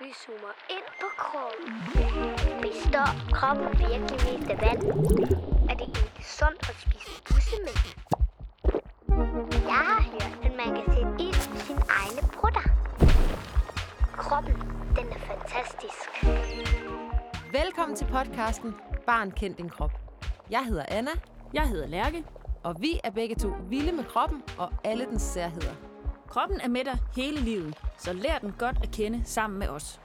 Vi zoomer ind på kroppen. Består kroppen virkelig mest af vand? Er det egentlig sundt at spise bussemænd? Jeg har hørt, at man kan sætte ild i sine egne brutter. Kroppen, den er fantastisk. Velkommen til podcasten Barn kend din krop. Jeg hedder Anna, Jeg hedder Lærke. og vi er begge to vilde med kroppen og alle dens særheder. Kroppen er med dig hele livet, så lær den godt at kende sammen med os.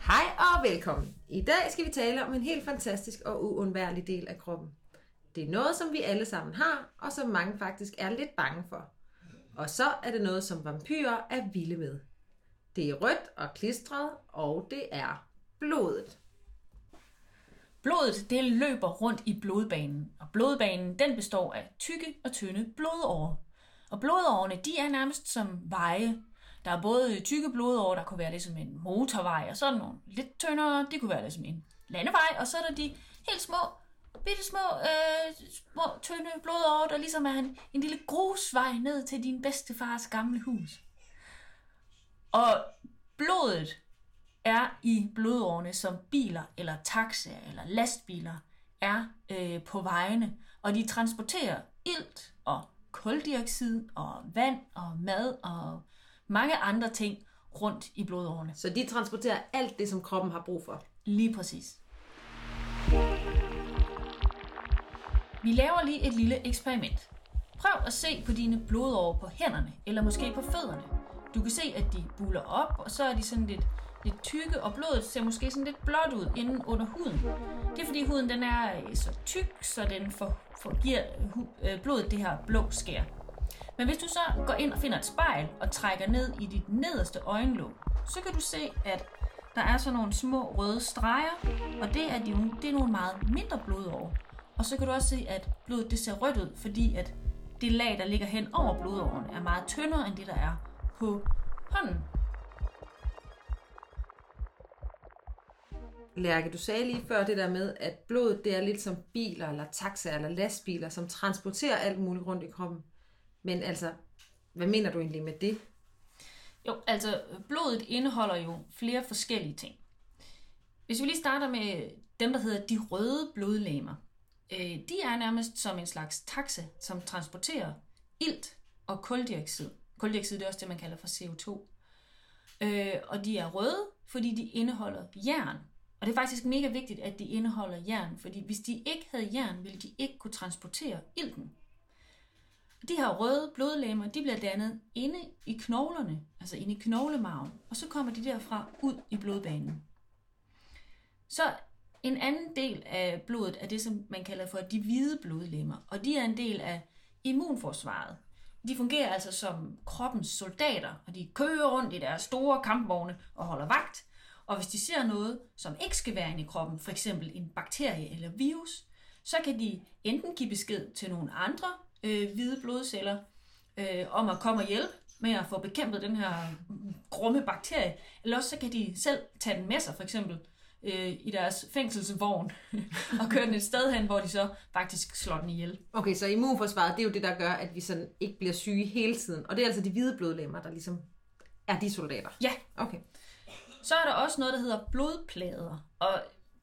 Hej og velkommen. I dag skal vi tale om en helt fantastisk og uundværlig del af kroppen. Det er noget, som vi alle sammen har, og som mange faktisk er lidt bange for. Og så er det noget, som vampyrer er vilde med. Det er rødt og klistret, og det er blodet. Blodet det løber rundt i blodbanen, og blodbanen den består af tykke og tynde blodårer. Og blodårene de er nærmest som veje. Der er både tykke blodårer, der kunne være ligesom en motorvej, og sådan nogle lidt tyndere, det kunne være ligesom en landevej, og så er der de helt små, bitte små, øh, små tynde blodårer, der ligesom er en, en lille grusvej ned til din bedstefars gamle hus. Og blodet er i blodårene, som biler eller taxaer eller lastbiler er øh, på vejene, og de transporterer ilt og koldioxid og vand og mad og mange andre ting rundt i blodårene. Så de transporterer alt det, som kroppen har brug for. Lige præcis. Vi laver lige et lille eksperiment. Prøv at se på dine blodårer på hænderne, eller måske på fødderne. Du kan se, at de buler op, og så er de sådan lidt, lidt tykke, og blodet ser måske sådan lidt blåt ud inden under huden. Det er fordi huden den er øh, så tyk, så den får, får, giver hu, øh, blodet det her blå skær. Men hvis du så går ind og finder et spejl og trækker ned i dit nederste øjenlåg, så kan du se, at der er sådan nogle små røde streger, og det er, de, det er nogle meget mindre blodår. Og så kan du også se, at blodet det ser rødt ud, fordi at det lag, der ligger hen over blodåren, er meget tyndere end det, der er på hånden. Lærke, du sagde lige før det der med, at blodet det er lidt som biler, eller taxaer, eller lastbiler, som transporterer alt muligt rundt i kroppen. Men altså, hvad mener du egentlig med det? Jo, altså blodet indeholder jo flere forskellige ting. Hvis vi lige starter med dem, der hedder de røde blodlegemer. Øh, de er nærmest som en slags taxa, som transporterer ilt og koldioxid. Koldioxid det er også det, man kalder for CO2. Øh, og de er røde, fordi de indeholder jern. Og det er faktisk mega vigtigt, at de indeholder jern, fordi hvis de ikke havde jern, ville de ikke kunne transportere ilten. De her røde blodlegemer, de bliver dannet inde i knoglerne, altså inde i knoglemarven, og så kommer de derfra ud i blodbanen. Så en anden del af blodet er det, som man kalder for de hvide blodlegemer, og de er en del af immunforsvaret. De fungerer altså som kroppens soldater, og de kører rundt i deres store kampvogne og holder vagt. Og hvis de ser noget, som ikke skal være inde i kroppen, for eksempel en bakterie eller virus, så kan de enten give besked til nogle andre øh, hvide blodceller øh, om at komme og hjælpe med at få bekæmpet den her grumme bakterie, eller også så kan de selv tage den med sig, for eksempel øh, i deres fængselsvogn, og køre den et sted hen, hvor de så faktisk slår den ihjel. Okay, så immunforsvaret, det er jo det, der gør, at vi sådan ikke bliver syge hele tiden. Og det er altså de hvide blodlemmer, der ligesom er de soldater. Ja, Okay. Så er der også noget, der hedder blodplader. Og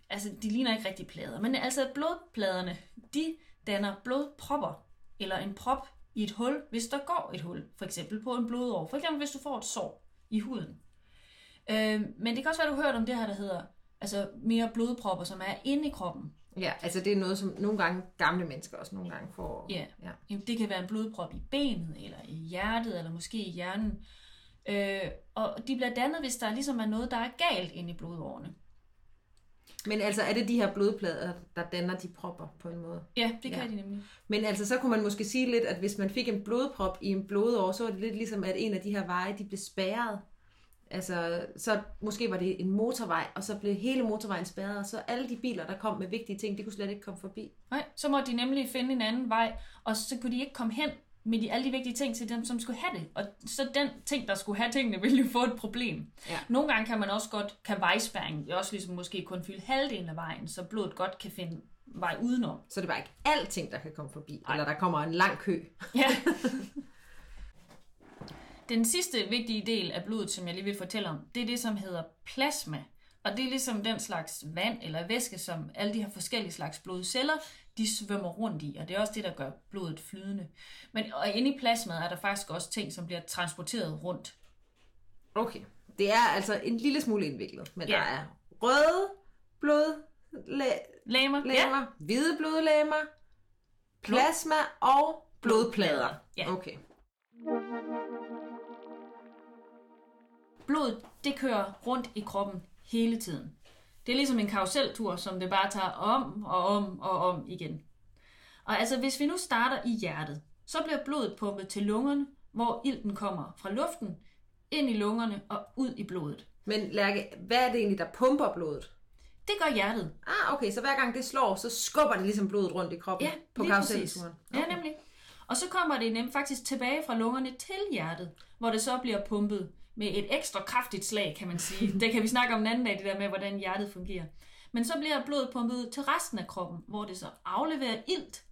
altså, de ligner ikke rigtig plader. Men altså, blodpladerne, de danner blodpropper. Eller en prop i et hul, hvis der går et hul. For eksempel på en blodår. For eksempel, hvis du får et sår i huden. Øh, men det kan også være, du har hørt om det her, der hedder altså mere blodpropper, som er inde i kroppen. Ja, altså det er noget, som nogle gange gamle mennesker også nogle gange får. Ja. ja. Jamen, Det kan være en blodprop i benet, eller i hjertet, eller måske i hjernen. Øh, og de bliver dannet, hvis der ligesom er noget, der er galt inde i blodårene. Men altså er det de her blodplader, der danner de propper på en måde? Ja, det kan Ja. de nemlig. Men altså så kunne man måske sige lidt, at hvis man fik en blodprop i en blodår, så var det lidt ligesom, at en af de her veje, de blev spærret. Altså, så måske var det en motorvej, og så blev hele motorvejen spærret, og så alle de biler, der kom med vigtige ting, de kunne slet ikke komme forbi. Nej, så måtte de nemlig finde en anden vej, og så kunne de ikke komme hen med de, alle de vigtige ting til dem, som skulle have det. Og så den ting, der skulle have tingene, ville jo få et problem. Ja. Nogle gange kan man også godt, kan vejspæring også ligesom måske kun fylde halvdelen af vejen, så blodet godt kan finde vej udenom. Så det var ikke alting, der kan komme forbi, Ej. eller der kommer en lang kø. Ja. Den sidste vigtige del af blodet, som jeg lige vil fortælle om, det er det, som hedder plasma. Og det er ligesom den slags vand eller væske, som alle de her forskellige slags blodceller, de svømmer rundt i, og det er også det, der gør blodet flydende. Men og inde i plasmaet er der faktisk også ting, som bliver transporteret rundt. Okay. Det er altså en lille smule indviklet, men Ja. der er røde blodlæmer? Ja. hvide blodlæmer, plasma og blodplader. Ja. Okay. Blodet, det kører rundt i kroppen hele tiden. Det er ligesom en karuseltur, som det bare tager om og om og om igen. Og altså, hvis vi nu starter i hjertet, så bliver blodet pumpet til lungerne, hvor ilten kommer fra luften, ind i lungerne og ud i blodet. Men Lærke, hvad er det egentlig, der pumper blodet? Det gør hjertet. Ah, okay, så hver gang det slår, så skubber det ligesom blodet rundt i kroppen Ja, på karuselturen. Ja, nemlig. Og så kommer det nemt faktisk tilbage fra lungerne til hjertet, hvor det så bliver pumpet med et ekstra kraftigt slag, kan man sige. Det kan vi snakke om en anden dag, det der med, hvordan hjertet fungerer. Men så bliver blodet pumpet ud til resten af kroppen, hvor det så afleverer ilt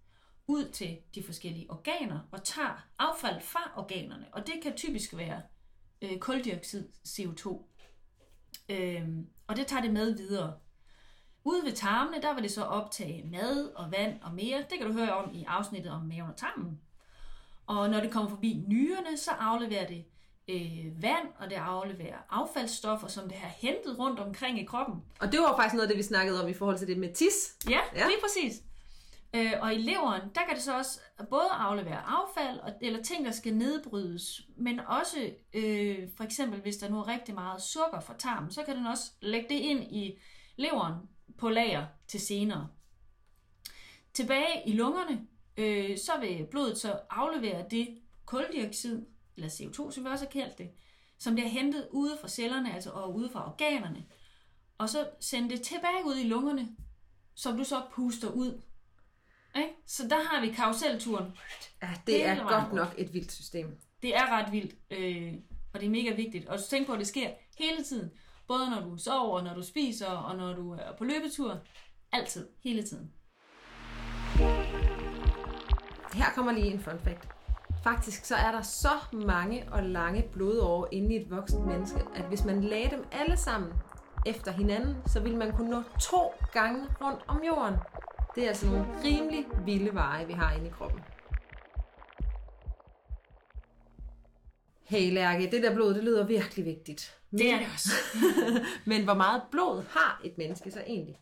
ud til de forskellige organer og tager affald fra organerne. Og det kan typisk være øh, koldioxid, CO2. Øhm, og det tager det med videre. Ude ved tarmene, der vil det så optage mad og vand og mere. Det kan du høre om i afsnittet om maven og tarmen. Og når det kommer forbi nyrerne, så afleverer det øh, vand, og det afleverer affaldsstoffer, som det har hentet rundt omkring i kroppen. Og det var faktisk noget af det, vi snakkede om i forhold til det med tis. Ja, Ja. lige præcis. Øh, og i leveren, der kan det så også både aflevere affald, og, eller ting, der skal nedbrydes, men også øh, for eksempel, hvis der nu er rigtig meget sukker fra tarmen, så kan den også lægge det ind i leveren på lager til senere. Tilbage i lungerne, øh, så vil blodet så aflevere det koldioxid, eller CO2, som vi også har kaldt det, som bliver hentet ude fra cellerne, altså og ude fra organerne, og så sende det tilbage ud i lungerne, som du så puster ud. Ikke? Så der har vi karuselturen. Ja, det er godt nok et vildt system. Det er ret vildt, øh, og det er mega vigtigt. Og tænk på, at det sker hele tiden. Både når du sover, når du spiser, og når du er på løbetur. Altid. Hele tiden. Her kommer lige en fun fact. Faktisk så er der så mange og lange blodårer inde i et voksent menneske, at hvis man lagde dem alle sammen efter hinanden, så ville man kunne nå to gange rundt om jorden. Det er altså nogle rimelig vilde veje, vi har inde i kroppen. Hey Lærke, det der blod, det lyder virkelig vigtigt. Det er det også. Men hvor meget blod har et menneske så egentlig?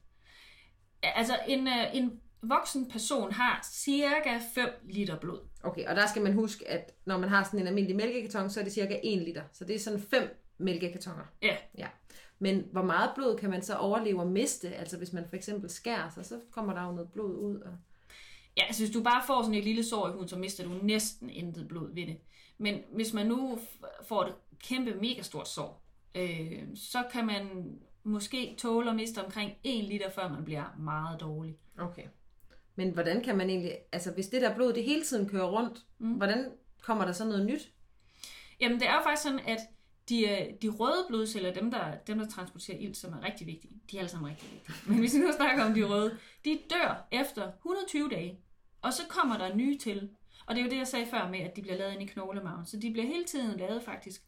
Altså, en, øh, en voksen person har cirka 5 liter blod. Okay, og der skal man huske, at når man har sådan en almindelig mælkekarton, så er det cirka 1 liter. Så det er sådan 5 mælkekartoner. Ja. ja. Men hvor meget blod kan man så overleve og miste? Altså hvis man for eksempel skærer sig, så kommer der jo noget blod ud. Og... Ja, altså hvis du bare får sådan et lille sår i huden, så mister du næsten intet blod ved det. Men hvis man nu får et kæmpe mega stort sår, øh, så kan man måske tåle at miste omkring 1 liter, før man bliver meget dårlig. Okay. Men hvordan kan man egentlig, altså hvis det der blod, det hele tiden kører rundt, mm. hvordan kommer der så noget nyt? Jamen det er jo faktisk sådan, at de, øh, de røde blodceller, dem der, dem der transporterer ilt, som er rigtig vigtige, de er alle sammen rigtig vigtige. Men hvis vi nu snakker om de røde, de dør efter 120 dage, og så kommer der nye til. Og det er jo det, jeg sagde før med, at de bliver lavet ind i knoglemagen. Så de bliver hele tiden lavet faktisk.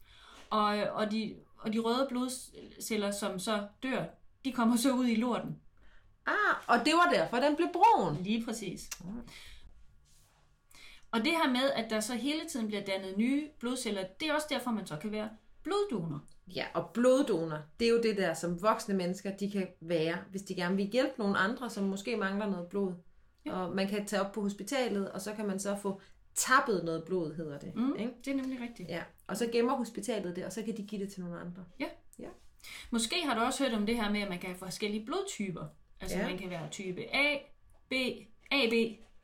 Og, øh, og, de, og de røde blodceller, som så dør, de kommer så ud i lorten. Ah, og det var derfor, den blev brun. Lige præcis. Og det her med, at der så hele tiden bliver dannet nye blodceller, det er også derfor, man så kan være bloddonor. Ja, og bloddonor, det er jo det der, som voksne mennesker, de kan være, hvis de gerne vil hjælpe nogle andre, som måske mangler noget blod. Ja. Og man kan tage op på hospitalet, og så kan man så få tappet noget blod, hedder det. Mm, Ikke? det er nemlig rigtigt. Ja, og så gemmer hospitalet det, og så kan de give det til nogle andre. Ja. Ja. Måske har du også hørt om det her med, at man kan have forskellige blodtyper. Altså Ja. man kan være type A, B, AB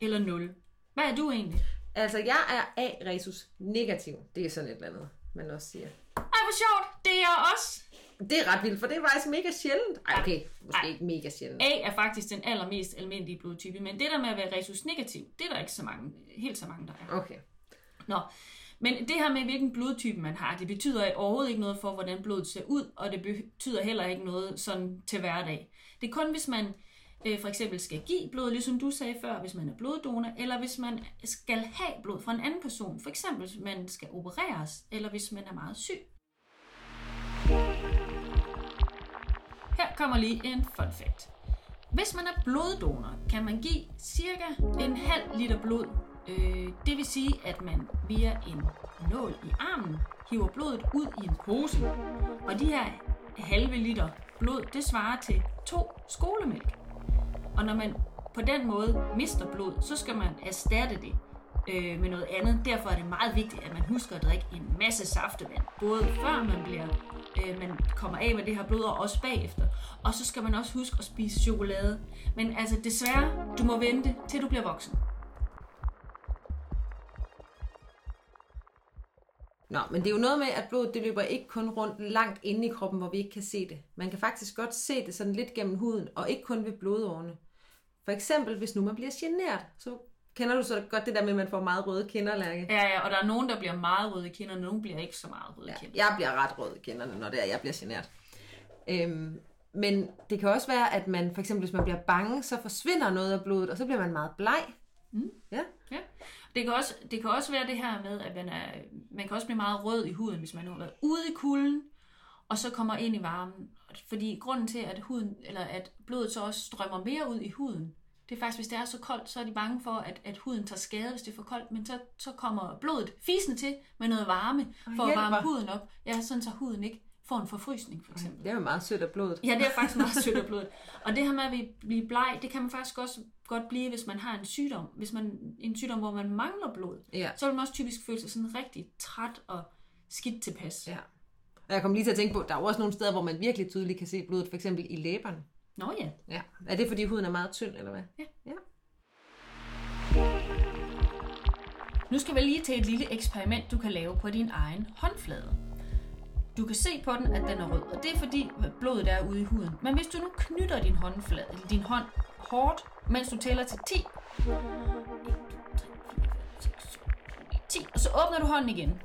eller 0. Hvad er du egentlig? Altså, jeg er A-resus negativ. Det er sådan et eller andet, man også siger. Ej, hvor sjovt! Det er jeg også! Det er ret vildt, for det er faktisk mega sjældent. Ej, okay, måske Ej. ikke mega sjældent. A er faktisk den allermest almindelige blodtype, men det der med at være resus negativ, det er der ikke så mange, helt så mange, der er. Okay. Nå, men det her med, hvilken blodtype man har, det betyder overhovedet ikke noget for, hvordan blodet ser ud, og det betyder heller ikke noget sådan til hverdag. Det er kun, hvis man øh, for eksempel skal give blod, ligesom du sagde før, hvis man er bloddonor, eller hvis man skal have blod fra en anden person, for eksempel hvis man skal opereres, eller hvis man er meget syg. Her kommer lige en fun fact. Hvis man er bloddonor, kan man give cirka en halv liter blod. Øh, det vil sige, at man via en nål i armen hiver blodet ud i en pose. Og de her halve liter blod, det svarer til to skolemælk. Og når man på den måde mister blod, så skal man erstatte det øh, med noget andet. Derfor er det meget vigtigt, at man husker at drikke en masse saftevand. Både før man bliver øh, man kommer af med det her blod, og også bagefter. Og så skal man også huske at spise chokolade. Men altså desværre, du må vente til du bliver voksen. Nå, men det er jo noget med, at blodet det løber ikke kun rundt langt inde i kroppen, hvor vi ikke kan se det. Man kan faktisk godt se det sådan lidt gennem huden, og ikke kun ved blodårene. For eksempel, hvis nu man bliver generet, så kender du så godt det der med, at man får meget røde kinder, Lærke? Ja, ja, og der er nogen, der bliver meget røde i kinderne, og nogen bliver ikke så meget røde i Ja, jeg bliver ret rød i kinderne, når det er, jeg bliver generet. Øhm, men det kan også være, at man for eksempel, hvis man bliver bange, så forsvinder noget af blodet, og så bliver man meget bleg. Mm. Ja. Ja. Det kan, også, det kan også være det her med, at man, er, man kan også blive meget rød i huden, hvis man nu har været ude i kulden, og så kommer ind i varmen. Fordi grunden til, at, huden, eller at blodet så også strømmer mere ud i huden, det er faktisk, hvis det er så koldt, så er de bange for, at, at huden tager skade, hvis det er for koldt, men så, så kommer blodet fisende til med noget varme, for at varme huden op. Ja, sådan så huden ikke får en forfrysning, for eksempel. Det er jo meget sødt af blodet. Ja, det er faktisk meget sødt af blodet. Og det her med at blive bleg, det kan man faktisk også godt blive, hvis man har en sygdom. Hvis man en sygdom, hvor man mangler blod, Ja. så vil man også typisk føle sig sådan rigtig træt og skidt tilpas. Ja. Og jeg kom lige til at tænke på, der er jo også nogle steder, hvor man virkelig tydeligt kan se blodet, for eksempel i læberne. Nå ja. Ja. Er det, fordi huden er meget tynd, eller hvad? Ja. ja. Nu skal vi lige til et lille eksperiment, du kan lave på din egen håndflade. Du kan se på den, at den er rød, og det er fordi blodet er ude i huden. Men hvis du nu knytter din håndflade, din hånd hårdt, mens du tæller til 10, 10, og så åbner du hånden igen.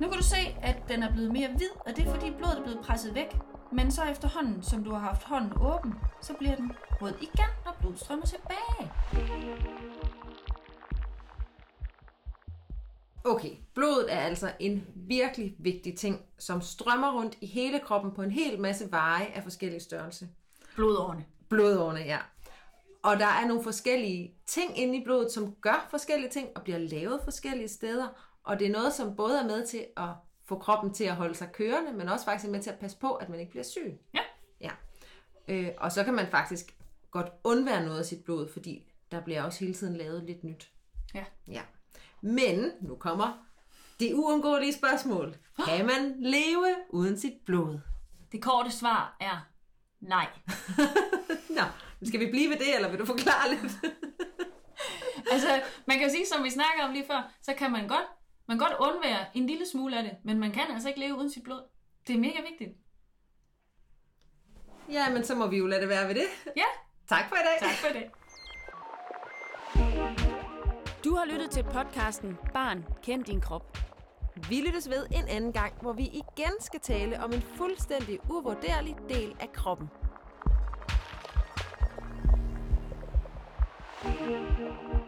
Nu kan du se, at den er blevet mere hvid, og det er fordi blodet er blevet presset væk. Men så efterhånden, som du har haft hånden åben, så bliver den rød igen, når blodet strømmer tilbage. Okay, blodet er altså en virkelig vigtig ting, som strømmer rundt i hele kroppen på en hel masse veje af forskellige størrelse. Blodårene. Blodårene, ja. Og der er nogle forskellige ting inde i blodet, som gør forskellige ting og bliver lavet forskellige steder. Og det er noget, som både er med til at få kroppen til at holde sig kørende, men også faktisk er med til at passe på, at man ikke bliver syg. Ja. Ja. Øh, og så kan man faktisk godt undvære noget af sit blod, fordi der bliver også hele tiden lavet lidt nyt. Ja. Ja. Men nu kommer det uundgåelige spørgsmål. Kan man leve uden sit blod? Det korte svar er nej. Nå, skal vi blive ved det, eller vil du forklare lidt? Altså, man kan sige, som vi snakker om lige før, så kan man godt, man godt undvære en lille smule af det, men man kan altså ikke leve uden sit blod. Det er mega vigtigt. ja, men så må vi jo lade det være ved det. Ja, Tak for i dag. tak for det. Du har lyttet til podcasten Barn, kend din krop. Vi lyttes ved en anden gang, hvor vi igen skal tale om en fuldstændig uvurderlig del af kroppen. thank you